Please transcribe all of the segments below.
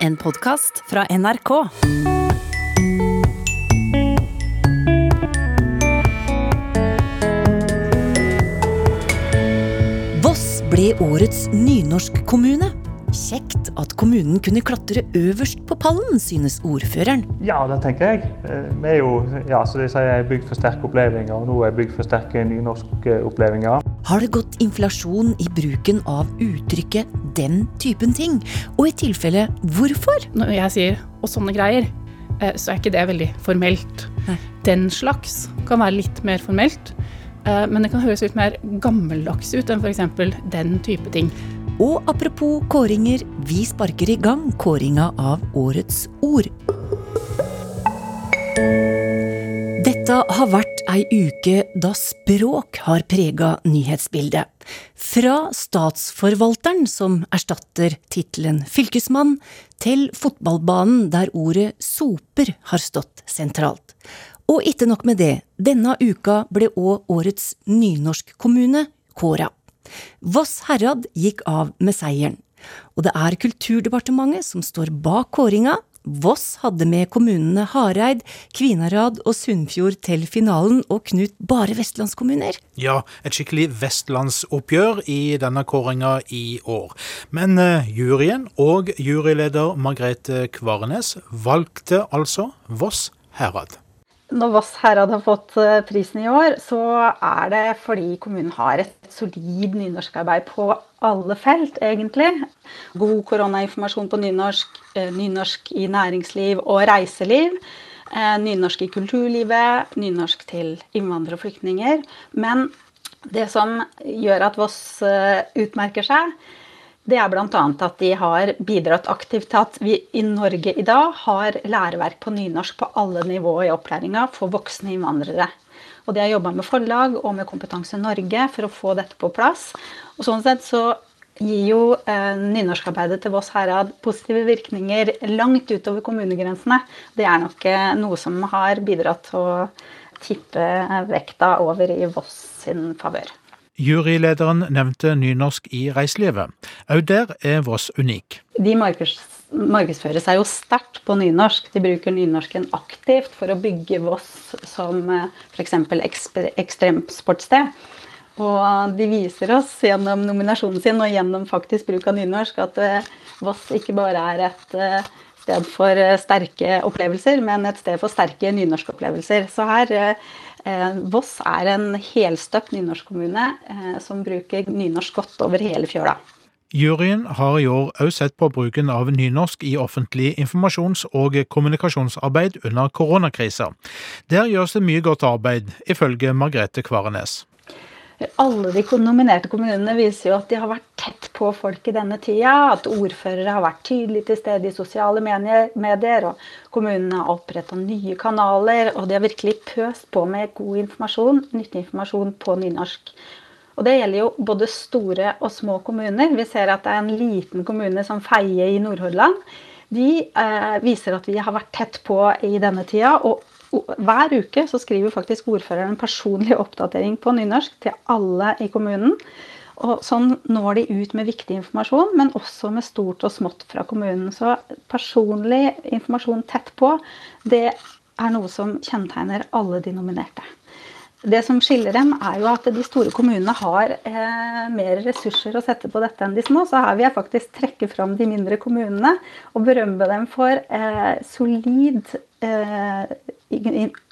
En podkast fra NRK. Voss ble årets nynorskkommune. Kjekt at kommunen kunne klatre øverst på pallen, synes ordføreren. Ja, det tenker jeg. Eh, Vi er jo, ja, så de sier, bygd for sterke opplevelser, og nå er bygd for sterke nynorske opplevelser. Har det gått inflasjon i bruken av uttrykket 'den typen ting'? Og i tilfelle hvorfor? Når jeg sier 'og sånne greier', eh, så er ikke det veldig formelt. Nei. Den slags kan være litt mer formelt, eh, men det kan høres litt mer gammeldags ut enn f.eks. den type ting. Og apropos kåringer, vi sparker i gang kåringa av årets ord. Dette har vært ei uke da språk har prega nyhetsbildet. Fra statsforvalteren, som erstatter tittelen fylkesmann, til fotballbanen der ordet soper har stått sentralt. Og ikke nok med det, denne uka ble òg årets nynorskkommune kåra. Voss Herad gikk av med seieren. Og det er Kulturdepartementet som står bak kåringa. Voss hadde med kommunene Hareid, Kvinarad og Sunnfjord til finalen, og Knut bare vestlandskommuner. Ja, et skikkelig vestlandsoppgjør i denne kåringa i år. Men eh, juryen og juryleder Margrethe Kvarenes valgte altså Voss herad. Når Voss herad har fått eh, prisen i år, så er det fordi kommunen har et solid nynorskarbeid på alle felt, egentlig. God koronainformasjon på nynorsk, eh, nynorsk i næringsliv og reiseliv. eh, Nynorsk i kulturlivet, nynorsk til innvandrere og flyktninger. Men det som gjør at Voss utmerker seg, det er bl.a. at de har bidratt aktivt til at vi i Norge i dag har læreverk på nynorsk på alle nivåer i opplæringa for voksne innvandrere. Og de har jobba med forlag og med Kompetanse Norge for å få dette på plass. Og sånn sett så gir jo eh, nynorskarbeidet til Voss herad positive virkninger langt utover kommunegrensene. Det er nok eh, noe som har bidratt til å tippe eh, vekta over i Voss sin favør. Jurylederen nevnte nynorsk i reiselivet. Òg der er Voss unik. De markers, markedsfører seg jo sterkt på nynorsk. De bruker nynorsken aktivt for å bygge Voss som f.eks. ekstremsportsted. Og de viser oss gjennom nominasjonen sin og gjennom faktisk bruk av nynorsk at eh, Voss ikke bare er et eh, sted for eh, sterke opplevelser, men et sted for sterke nynorskopplevelser. Så her eh, Voss er en helstøpt nynorskkommune eh, som bruker nynorsk godt over hele fjøla. Juryen har i år òg sett på bruken av nynorsk i offentlig informasjons- og kommunikasjonsarbeid under koronakrisa. Der gjøres det mye godt arbeid, ifølge Margrethe Kvarenes. Alle de nominerte kommunene viser jo at de har vært tett på folk i denne tida. At ordførere har vært tydelig til stede i sosiale medier, og kommunene har oppretta nye kanaler. Og de har virkelig pøst på med god informasjon, nyttig informasjon på nynorsk. Og det gjelder jo både store og små kommuner. Vi ser at det er en liten kommune som Feie i Nordhordland. De eh, viser at vi har vært tett på i denne tida. og hver uke så skriver faktisk ordføreren en personlig oppdatering på nynorsk til alle i kommunen. Og sånn når de ut med viktig informasjon, men også med stort og smått fra kommunen. Så personlig informasjon tett på, det er noe som kjennetegner alle de nominerte. Det som skiller dem, er jo at de store kommunene har eh, mer ressurser å sette på dette enn de små. Så her vil jeg faktisk trekke fram de mindre kommunene og berømme dem for eh, solid eh,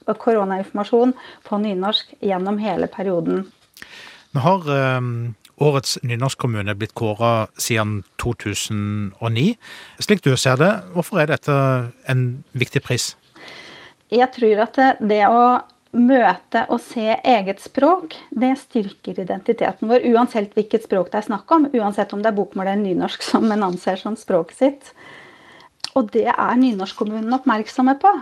koronainformasjon på nynorsk gjennom hele perioden. Nå har eh, årets nynorskkommune blitt kåra siden 2009. Slik du ser det, hvorfor er dette en viktig pris? Jeg tror at det, det å møte og se eget språk, det styrker identiteten vår. Uansett hvilket språk det er snakk om. Uansett om det er bokmål eller nynorsk som en anser som språket sitt. Og det er nynorskkommunen oppmerksomme på.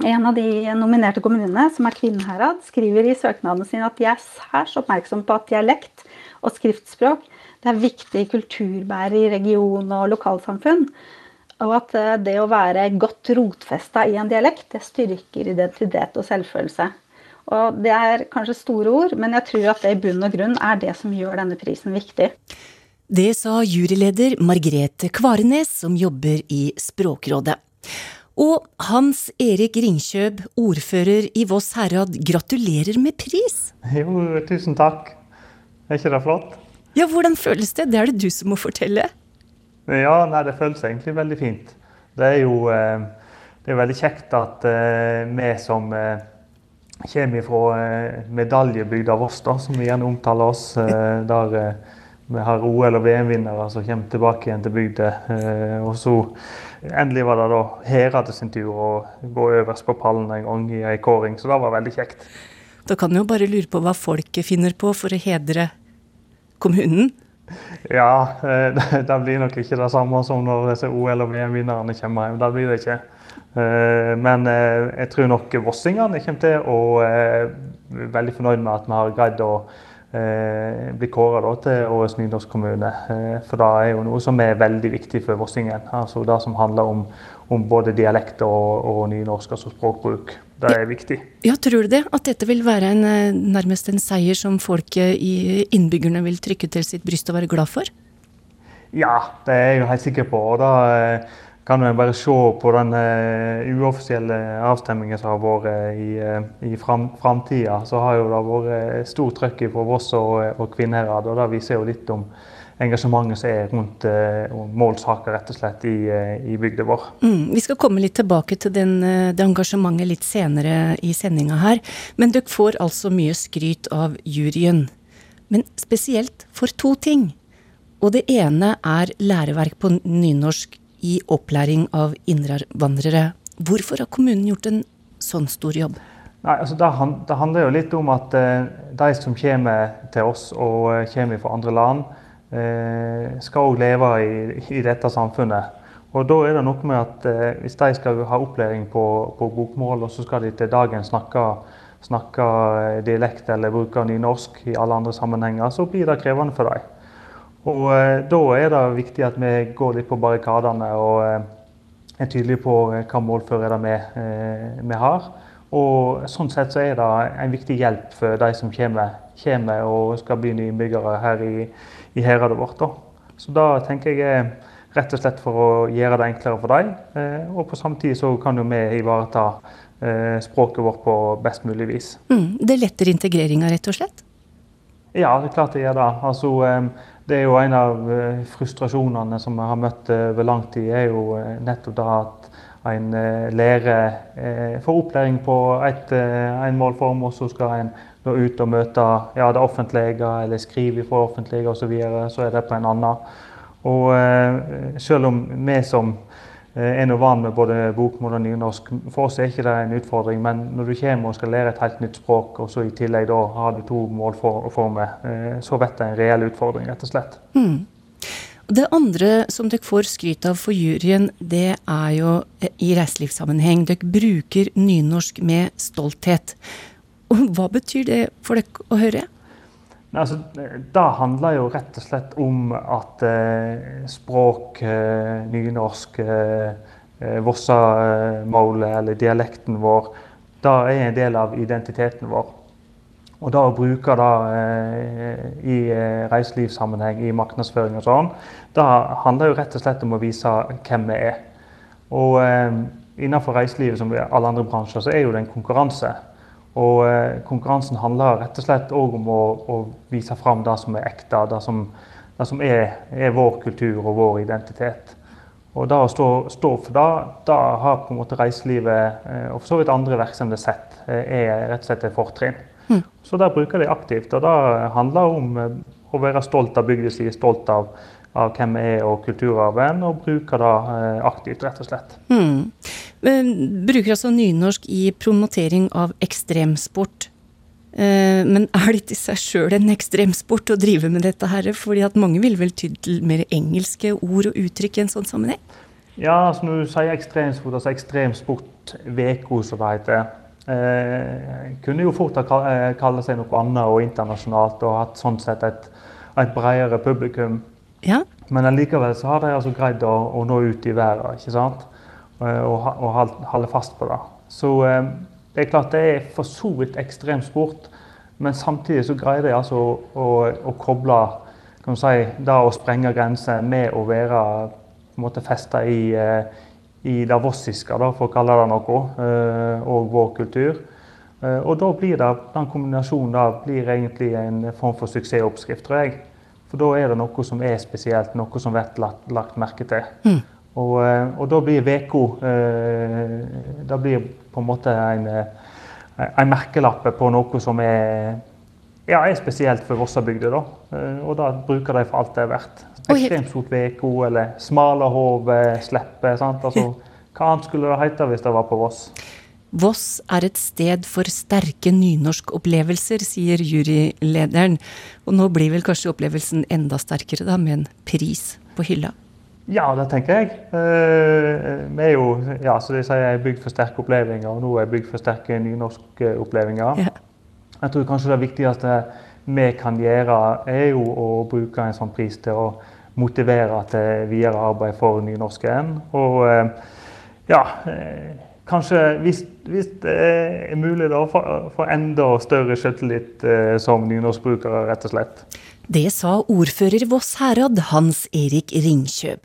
En av de nominerte kommunene, som er Kvinnherad, skriver i søknaden sin at de er særs oppmerksom på at dialekt og skriftspråk det er viktig kulturbærere i region og lokalsamfunn. Og at eh, det å være godt rotfesta i en dialekt, det styrker identitet og selvfølelse. Og det er kanskje store ord, men jeg tror at det i bunn og grunn er det som gjør denne prisen viktig. Det sa juryleder Margrethe Kvarenes, som jobber i Språkrådet. Og Hans Erik Ringkjøb, ordfører i Voss herad, gratulerer med pris! Jo, tusen takk. Er ikke det flott? Ja, hvordan føles det? Det er det du som må fortelle. Ja, nei, det føles egentlig veldig fint. Det er jo eh, det er veldig kjekt at eh, vi som eh, kommer fra medaljebygda Voss, da, som vi gjerne omtaler oss, der vi har OL- og VM-vinnere som kommer tilbake igjen til bygda. Og så endelig var det da Herad sin tur å gå øverst på pallen en gang i ei kåring, så det var veldig kjekt. Da kan du jo bare lure på hva folket finner på for å hedre kommunen. Ja, eh, det blir nok ikke det samme som når disse OL- og VM-vinnerne kommer hjem. Det blir det ikke. Eh, men eh, jeg tror nok vossingene kommer til å være veldig fornøyd med at vi har greid å bli kåra til årets nynorsk kommune. For det er jo noe som er veldig viktig for vossingen. Altså det som handler om, om både dialekt og, og nynorsk, altså språkbruk. Det er viktig. Ja, Tror du det? At dette vil være en, eh, nærmest en seier som folket i innbyggerne vil trykke til sitt bryst og være glad for? Ja, det er jeg jo helt sikker på. Og da eh, kan vi bare se på den uh, uoffisielle avstemmingen som har vært i, uh, i fram, framtida. Så har jo det vært stor trøkk fra Voss og, og Kvinnherad, og det viser jo litt om engasjementet som er rundt målsaker rett og slett i, i bygda vår. Mm, vi skal komme litt tilbake til den, det engasjementet litt senere i sendinga her. Men dere får altså mye skryt av juryen. Men spesielt for to ting. Og det ene er læreverk på nynorsk i opplæring av innvandrere. Hvorfor har kommunen gjort en sånn stor jobb? Nei, altså det, det, handler jo litt om at de som kommer til oss og kommer fra andre land, Eh, skal leve i, i, dette samfunnet. Og da er det noe med at eh, hvis de skal ha opplæring på, på bokmål, og så skal de til dagen snakke, snakke eh, dialekt eller bruke nynorsk i alle andre sammenhenger, så blir det krevende for dem. Og da er det viktig at vi går litt på barrikadene og er tydelige på hva målfører vi, vi har. Og sånn sett så er det en viktig hjelp for de som kommer, kommer og skal bli nye innbyggere her i, i heradet vårt. Da. Så da tenker jeg rett og slett for å gjøre det enklere for dem. Eh, og på samme tid så kan jo vi ivareta eh, språket vårt på best mulig vis. Mm, det letter integreringa, rett og slett? Ja, det er klart det gjør det. Altså, eh, det er jo en av frustrasjonene som vi har møtt over lang tid, er jo nettopp det at en lærer får opplæring på et, en målform, og så skal en nå ut og møte ja, det offentlige eller skrive for offentlige osv., så, videre, så er det på en annen. Og eh, selv om vi som eh, er nå vant med både bokmål og nynorsk, for oss er ikke det en utfordring. Men når du kommer og skal lære et helt nytt språk, og så i tillegg da har du to målformer, eh, så blir det en reell utfordring, rett og slett. Mm. Det andre som dere får skryt av for juryen, det er jo eh, i reiselivssammenheng. Dere bruker nynorsk med stolthet. Og hva betyr det for dere å høre? Altså, det handler jo rett og slett om at eh, språk, eh, nynorsk, eh, eh Vossamålet eller dialekten vår, det er en del av identiteten vår. Og da å bruke det eh, i eh, reiselivssammenheng, i markedsføring og sånn, det handler jo rett og slett om å vise hvem vi er. Og eh, innenfor reiselivet som alle andre bransjer, så er jo det en konkurranse. Og eh, konkurransen handler rett og slett òg om å, å, vise fram det som er ekte, det som, det som er, er, vår kultur og vår identitet. Og det å stå, stå for det, det har på en måte reiselivet eh, og for så vidt andre virksomheter sett, eh, er rett og slett et fortrinn. Mm. Så det bruker de aktivt. Og det handler om å være stolt av bygda si, stolt av av hvem vi er og kulturarven, og bruker det eh, aktivt, rett og slett. Mm. Bruker altså nynorsk i promotering av ekstremsport. Eh, men er det i seg sjøl en ekstremsport å drive med dette her? Fordi at mange vil vel ty til mer engelske ord og uttrykk i en sånn sammenheng? Ja, altså når du sier ekstremsport, altså ekstremsport-veko, som det heter. Eh, kunne jo fort ha kalle seg noe annet og internasjonalt og hatt sånn sett et, et bredere publikum. Ja. Men allikevel så har de altså greid å, å, nå ut i verden ikke sant? Eh, og, og holde fast på det. Så eh, det er klart det er for så vidt ekstremsport, men samtidig så greier de altså å, å, å koble kan si, det å sprenge grenser med å være på festa i, i det vossiske, for å kalle det noe, og vår kultur. Og da blir det, den kombinasjonen da blir egentlig en form for suksessoppskrift, tror jeg. For da er det noe som er spesielt, noe som blir lagt, lagt merke til. Mm. Og, og, da blir VK Det blir på en måte en en merkelapp på noe som er, ja, er spesielt for Vossabygda. Eh, og da bruker de for alt det er verdt. Ekstremt stort VK eller smalahove, sleppe. sleppe. Altså, hva annet skulle det hete hvis det var på Voss? Voss er et sted for sterke nynorskopplevelser, sier jurylederen. Og nå blir vel kanskje opplevelsen enda sterkere, da, med en pris på hylla? Ja, det tenker jeg. Eh, vi er jo, ja, så de sier, bygd for sterke opplevelser, og nå er jeg bygd for sterke nynorskopplevelser. Ja. Jeg tror kanskje det viktigste vi kan gjøre, er jo å bruke en sånn pris til å motivere til videre arbeid for nynorsken. Og eh, ja, eh, kanskje hvis, hvis, det er mulig, da, få enda større selvtillit som nynorskbrukere, rett og slett. Det sa ordfører Voss herad, Hans Erik Ringkjøb.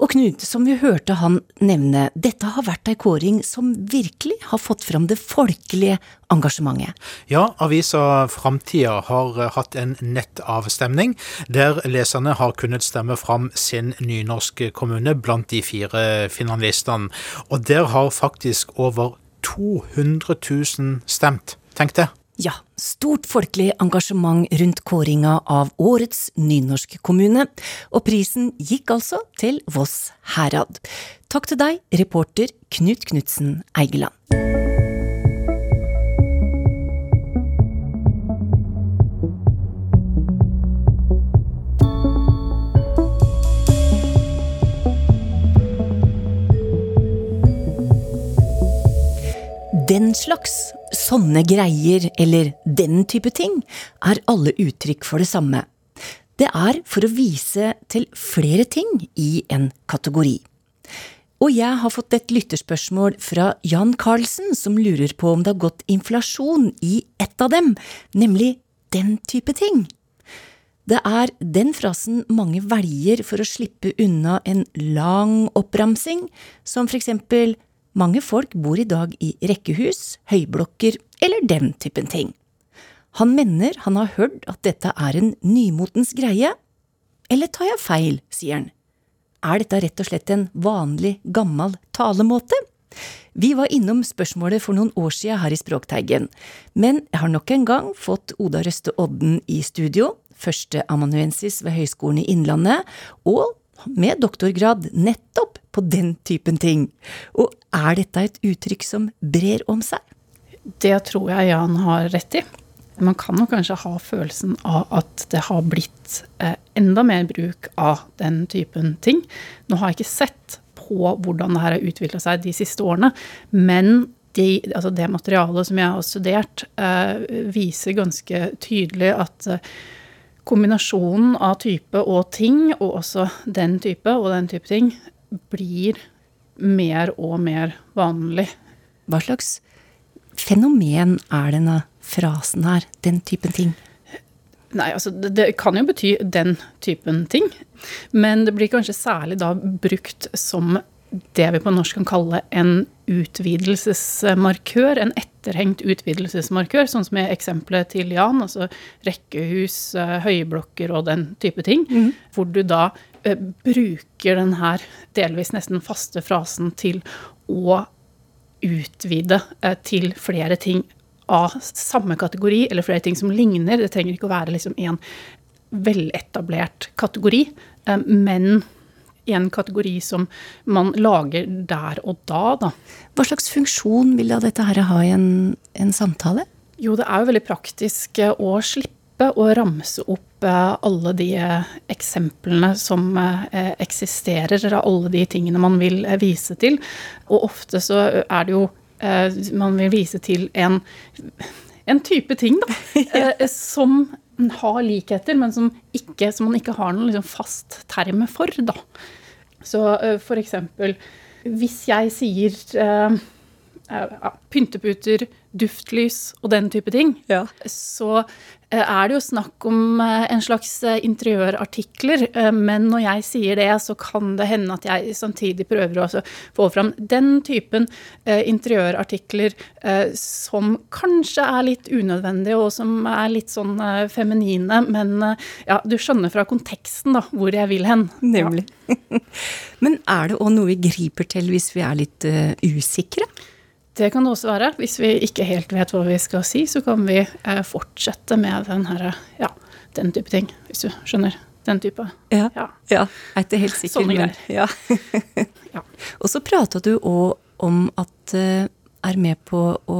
Og Knut, som vi hørte han nevne, dette har vært ei kåring som virkelig har fått fram det folkelige engasjementet. Ja, avisa Framtida har hatt en nettavstemning, der leserne har kunnet stemme fram sin nynorske kommune blant de fire finalistene. Og der har faktisk over 200 000 stemt. Tenk det. Ja, stort folkelig engasjement rundt kåringa av årets nynorskkommune, og prisen gikk altså til Voss herad. Takk til deg, reporter Knut Knutsen Eigeland. Den slags, sånne greier eller den type ting, er alle uttrykk for det samme. Det er for å vise til flere ting i en kategori. Og jeg har fått et lytterspørsmål fra Jan Carlsen, som lurer på om det har gått inflasjon i ett av dem, nemlig den type ting. Det er den frasen mange velger for å slippe unna en lang oppramsing, som for eksempel mange folk bor i dag i rekkehus, høyblokker eller den typen ting. Han mener han har hørt at dette er en nymotens greie. Eller tar jeg feil, sier han. Er dette rett og slett en vanlig, gammel talemåte? Vi var innom spørsmålet for noen år siden her i Språkteigen, men jeg har nok en gang fått Oda Røste Odden i studio, førsteamanuensis ved Høgskolen i Innlandet, og med doktorgrad nettopp på den typen ting. Og er dette et uttrykk som brer om seg? Det tror jeg Jan har rett i. Man kan jo kanskje ha følelsen av at det har blitt eh, enda mer bruk av den typen ting. Nå har jeg ikke sett på hvordan det her har utvikla seg de siste årene, men de, altså det materialet som jeg har studert, eh, viser ganske tydelig at eh, kombinasjonen av type og ting, og også den type og den type ting, blir mer og mer vanlig. Hva slags fenomen er denne frasen her, den typen ting? Nei, altså det, det, kan jo bety den typen ting. Men det blir kanskje særlig da brukt som det vi på norsk kan kalle en utvidelsesmarkør, en etterhengt utvidelsesmarkør, sånn som i eksempelet til Jan, altså rekkehus, eh, høyblokker og den type ting, mm. hvor du da uh, bruker den her delvis nesten faste frasen til å utvide uh, til flere ting av samme kategori, eller flere ting som ligner. Det trenger ikke å være liksom en veletablert kategori, uh, men en kategori som man lager der og da, da. Hva slags funksjon vil da dette her ha i en, en samtale? Jo, det er jo veldig praktisk eh, å slippe å ramse opp eh, alle de eh, eksemplene som eksisterer, av alle de tingene man vil vise til. Og ofte så er det jo Man vil vise til en, en type ting, da, som har likheter, men som, ikke, som man ikke har noen liksom fast term for. Da. Så uh, for eksempel hvis jeg sier uh, uh, pynteputer, duftlys og den type ting, Ja. så eh, er det jo snakk om eh, en slags eh, interiørartikler. Men når jeg sier det, så kan det hende at jeg samtidig prøver å altså få fram den typen interiørartikler som kanskje er litt unødvendige, og som er litt sånn feminine. Men ja, du skjønner fra konteksten da, hvor jeg vil hen. Ja. Nemlig. Men er det òg noe vi griper til hvis vi er litt uh, usikre? Det kan det også være. Hvis vi ikke helt vet hva vi skal si, så kan vi eh, fortsette med den her, ja, den type ting, hvis du skjønner. Den type. Ja. Ja. Ja, jeg er ikke helt sikker. Sånne men- Ja. Ja. Og så prata du òg om at eh, er med på å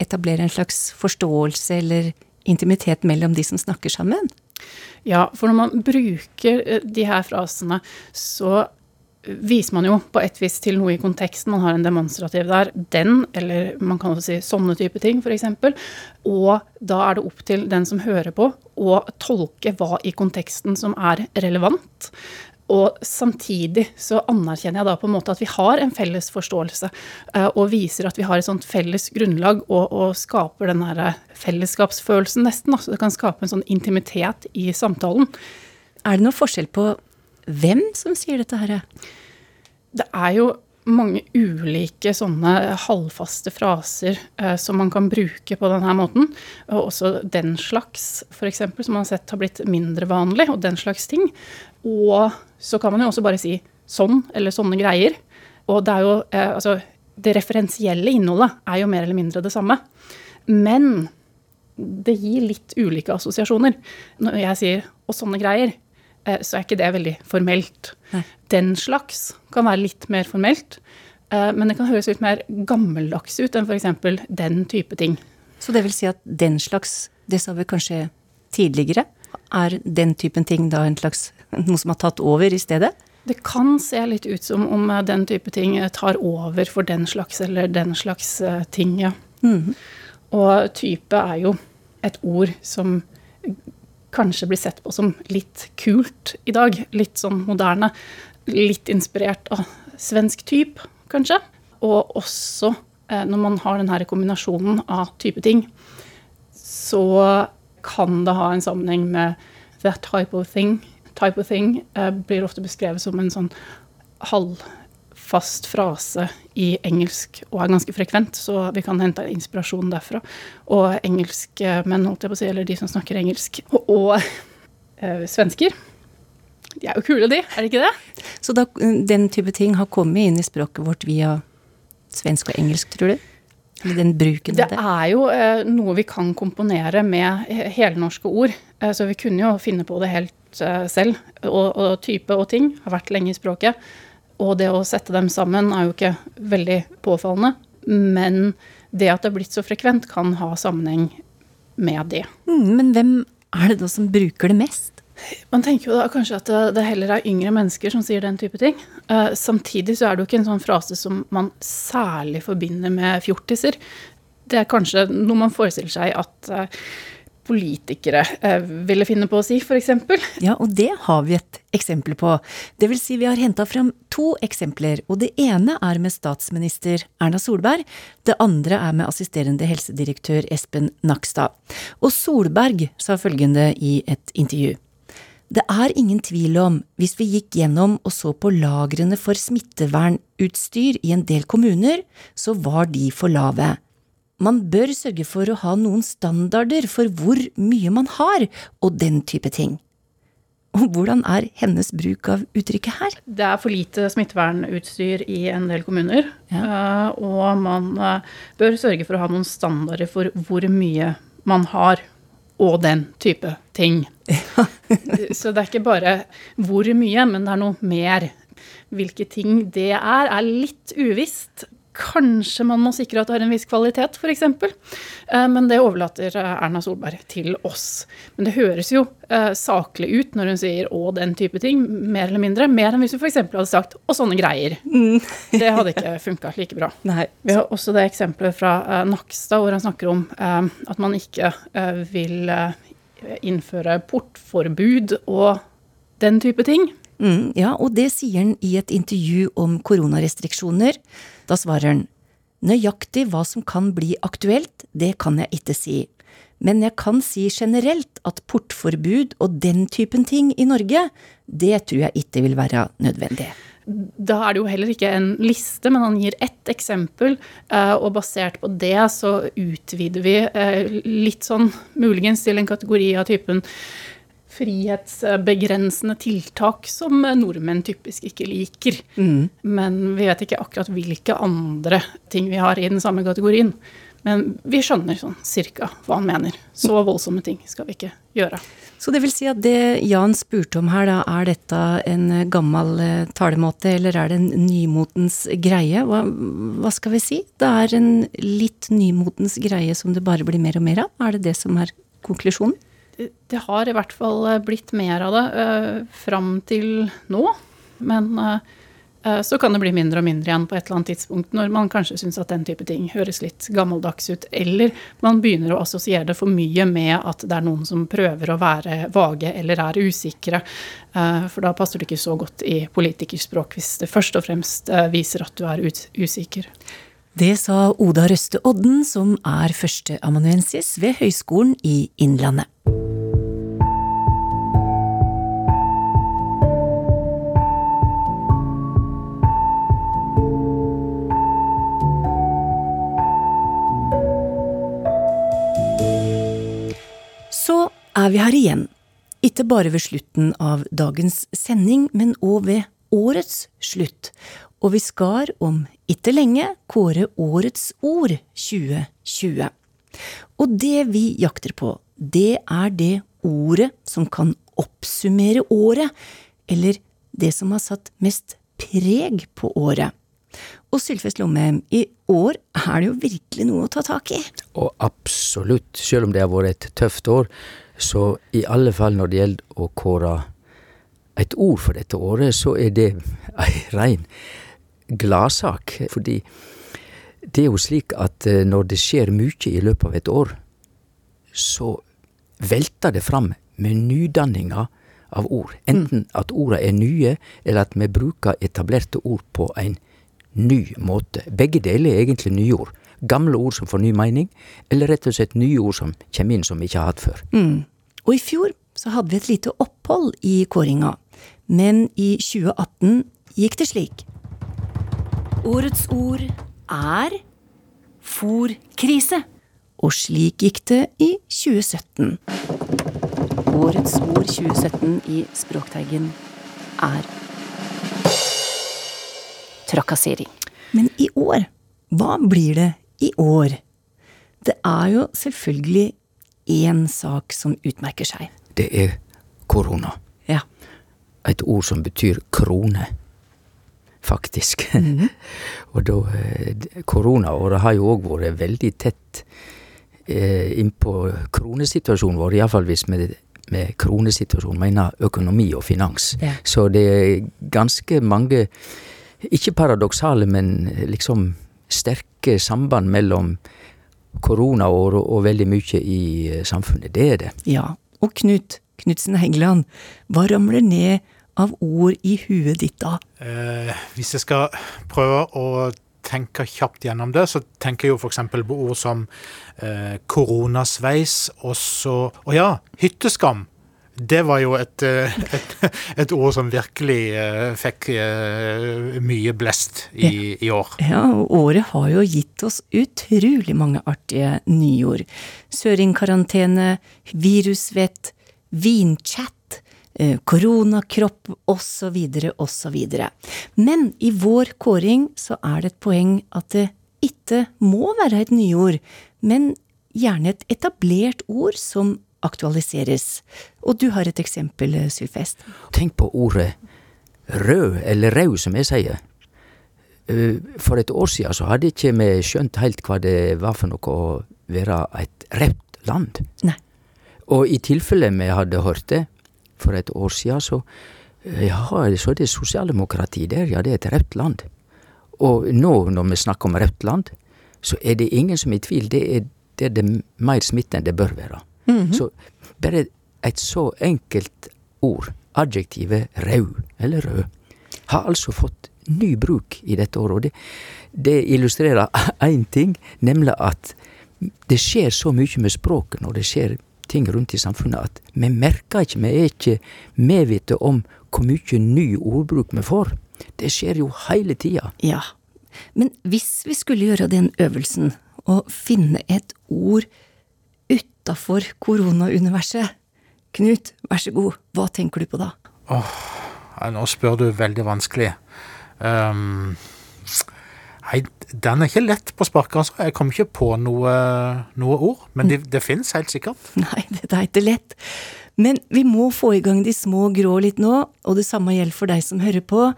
etablere en slags forståelse eller intimitet mellom de som snakker sammen. Ja, for når man bruker eh, de her frasene, så viser man jo på et vis til noe i konteksten. Man har en demonstrativ der. Den, eller man kan også si sånne type ting, f.eks. Og da er det opp til den som hører på, å tolke hva i konteksten som er relevant. Og samtidig så anerkjenner jeg da på en måte at vi har en felles forståelse, eh, og viser at vi har et sånt felles grunnlag, og, og skaper den derre fellesskapsfølelsen nesten. Så det kan skape en sånn intimitet i samtalen. Er det noe forskjell på hvem som sier dette her? Det er jo mange ulike sånne halvfaste fraser eh, som man kan bruke på denne måten. Og også den slags, f.eks., som man har sett har blitt mindre vanlig, og den slags ting. Og så kan man jo også bare si sånn, eller sånne greier. Og det er jo eh, Altså, det referensielle innholdet er jo mer eller mindre det samme. Men det gir litt ulike assosiasjoner. Når jeg sier 'og sånne greier', så er ikke det veldig formelt. Nei. Den slags kan være litt mer formelt, eh, men det kan høres litt mer gammeldags ut enn f.eks. den type ting. Så det vil si at den slags, det sa vi kanskje tidligere, er den typen ting da en slags noe som har tatt over i stedet? Det kan se litt ut som om eh, den type ting eh, tar over for den slags eller den slags eh, ting, ja. Mhm. Og type er jo et ord som kanskje blir sett på som litt kult i dag. Litt sånn moderne. Litt inspirert av svensk typ, kanskje. Og også eh, når man har denne kombinasjonen av type ting, så kan det ha en sammenheng med that type of thing. Type of thing eh, blir ofte beskrevet som en sånn halvfast frase i engelsk, og er ganske frekvent, så vi kan hente inspirasjon derfra. Og engelskmenn, holdt jeg på å si, eller de som snakker engelsk, og, og eh, svensker. De er jo kule, de, er det ikke det? Så da, den type ting har kommet inn i språket vårt via svensk og engelsk, tror du? Eller den bruken Det av det? er jo eh, noe vi kan komponere med he- helnorske ord. Eh, så vi kunne jo finne på det helt eh, selv. Og, og type og ting har vært lenge i språket. Og det å sette dem sammen er jo ikke veldig påfallende. Men det at det er blitt så frekvent, kan ha sammenheng med det. Mm, men hvem er det da som bruker det mest? Man tenker jo da kanskje at det, heller er yngre mennesker som sier den type ting. Eh, samtidig så er det jo ikke en sånn frase som man særlig forbinder med fjortiser. Det er kanskje noe man forestiller seg at eh, politikere eh, ville finne på å si, f.eks. Ja, og det har vi et eksempel på. Det vil si vi har henta fram to eksempler, og det ene er med statsminister Erna Solberg, det andre er med assisterende helsedirektør Espen Nakstad. Og Solberg sa følgende i et intervju. Det er ingen tvil om, hvis vi gikk gjennom og så på lagrene for smittevernutstyr i en del kommuner, så var de for lave. Man bør sørge for å ha noen standarder for hvor mye man har, og den type ting. Og hvordan er hennes bruk av uttrykket her? Det er for lite smittevernutstyr i en del kommuner. Ja. og man eh, bør sørge for å ha noen standarder for hvor mye man har, og den type ting. Så det er ikke bare hvor mye, men det er noe mer. Hvilke ting det er, er litt uvisst. Kanskje man må sikre at det har en viss kvalitet, f.eks. Men det overlater eh, Erna Solberg til oss. Men det høres jo eh, saklig ut når hun sier 'og den type ting', mer eller mindre. Mer enn hvis hun f.eks. hadde sagt 'og sånne greier'. Det hadde ikke funka like bra. Nei. Vi har også det eksempelet fra eh, Nakstad, hvor han snakker om eh, at man ikke eh, vil eh, innføre portforbud og den type ting. Mm, ja, og det sier han i et intervju om koronarestriksjoner. Da svarer han Nøyaktig hva som kan bli aktuelt, det kan jeg ikke si. Men jeg kan si generelt at portforbud og den typen ting i Norge, det tror jeg ikke vil være nødvendig. Da er det jo heller ikke en liste, men han gir ett eksempel, eh, og basert på det så utvider vi eh, litt sånn muligens til en kategori av typen frihetsbegrensende tiltak som nordmenn typisk ikke liker. Mm. Men vi vet ikke akkurat hvilke andre ting vi har i den samme kategorien. Men vi skjønner sånn cirka hva han mener. Så voldsomme ting skal vi ikke gjøre. Så det vil si at det Jan spurte om her, da, er dette en gammel eh, talemåte, eller er det en nymotens greie? Hva, hva, skal vi si? Det er en litt nymotens greie som det bare blir mer og mer av? Er det det som er konklusjonen? Det har i hvert fall eh, blitt mer av det uh, fram til nå. Men uh, så kan det bli mindre og mindre igjen på et eller annet tidspunkt, når man kanskje syns at den type ting høres litt gammeldags ut, eller man begynner å assosiere det for mye med at det er noen som prøver å være vage eller er usikre. For da passer det ikke så godt i politikerspråk hvis det først og fremst viser at du er usikker. Det sa Oda Røste Odden, som er førsteamanuensis ved Høgskolen i Innlandet. Er vi her igjen. Ikke bare ved slutten av dagens sending, men òg ved årets slutt. Og vi skal om ikke lenge kåre Årets ord 2020. Og det vi jakter på, det er det ordet som kan oppsummere året, eller det som har satt mest preg på året. Og Sylfest Lomheim, i år er det jo virkelig noe å ta tak i? Og absolutt, selv om det har vært et tøft år, så i alle fall når det gjelder å kåre et ord for dette året, så er det ei rein gladsak. Fordi det er jo slik at eh, når det skjer mye i løpet av et år, så velter det fram med nydanninga av ord. Enten at orda er nye, eller at vi bruker etablerte ord på en ny måte. Begge deler er egentlig nye ord. Gamle ord som får ny mening, eller rett og slett nye ord som kommer inn som vi ikke har hatt før. Mm. Og i fjor så hadde vi et lite opphold i kåringa, men i 2018 gikk det slik. Årets ord er fòrkrise. Og slik gikk det i 2017. Årets ord 2017 i Språkteigen er trakassering. Men i år, hva blir det i år? Det er jo selvfølgelig én sak som utmerker seg. Det er korona. Ja. Et ord som betyr krone, faktisk. Mm. Og da eh, Koronaåret har jo òg vært veldig tett eh, innpå kronesituasjonen vår, iallfall hvis vi med kronesituasjon mener økonomi og finans. Ja. Så det er ganske mange, ikke paradoksale, men liksom sterke samband mellom koronaår og veldig mye i eh, samfunnet. Det er det. Ja. Og Knut Knutsen Hengeland, hva ramler ned av ord i huet ditt da? Eh, hvis jeg skal prøve å tenke kjapt gjennom det, så tenker jeg jo f.eks. på ord som eh, koronasveis, og så Å ja, hytteskam det var jo et, eh, et, et, ord som virkelig uh, fikk uh, mye blest i, i, år. Ja, og året har jo gitt oss utrolig mange artige nyord. Søringkarantene, virusvett, vinchat, koronakropp osv. osv. Men i vår kåring så er det et poeng at det ikke må være et nyord, men gjerne et etablert ord som aktualiseres. Og du har et eksempel, eh, Sylfest. Tenk på ordet rød, eller rau, som jeg sier. Eh, for et år siden så hadde ikke vi skjønt helt hva det var for noe å være et rødt land. Nei. Og i tilfelle vi hadde hørt det for et år siden, så eh, ja, så er det sosialdemokrati der, ja, det er et rødt land. Og nå når vi snakker om rødt land, så er det ingen som er i tvil. Det er, det er det mer smitte enn det bør være. Mm -hmm. Så bare et så enkelt ord, adjektivet rød eller rød, har altså fått ny bruk i dette året. Og det, det illustrerer én ting, nemlig at det skjer så mye med språket når det skjer ting rundt i samfunnet, at vi merker ikke, vi er ikke medvitne om hvor mye ny ordbruk vi får. Det skjer jo hele tida. Ja, men hvis vi skulle gjøre den øvelsen, og finne et ord utafor koronauniverset, Knut, vær så god, hva tenker du på da? Åh, nå spør du veldig vanskelig. Um, nei, den er ikke lett på sparket, altså. Jeg kom ikke på noe, noe ord. Men det, det fins helt sikkert. Nei, det er ikke lett. Men vi må få i gang de små grå litt nå, og det samme gjelder for deg som hører på.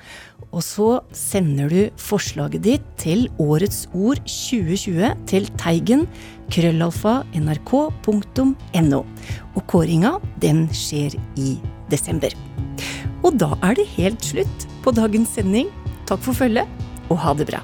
Og så sender du forslaget ditt til Årets ord 2020 til Teigen krøllalfa nrk.no. Og kåringa, den skjer i desember. Og da er det helt slutt på dagens sending. Takk for følget, og ha det bra.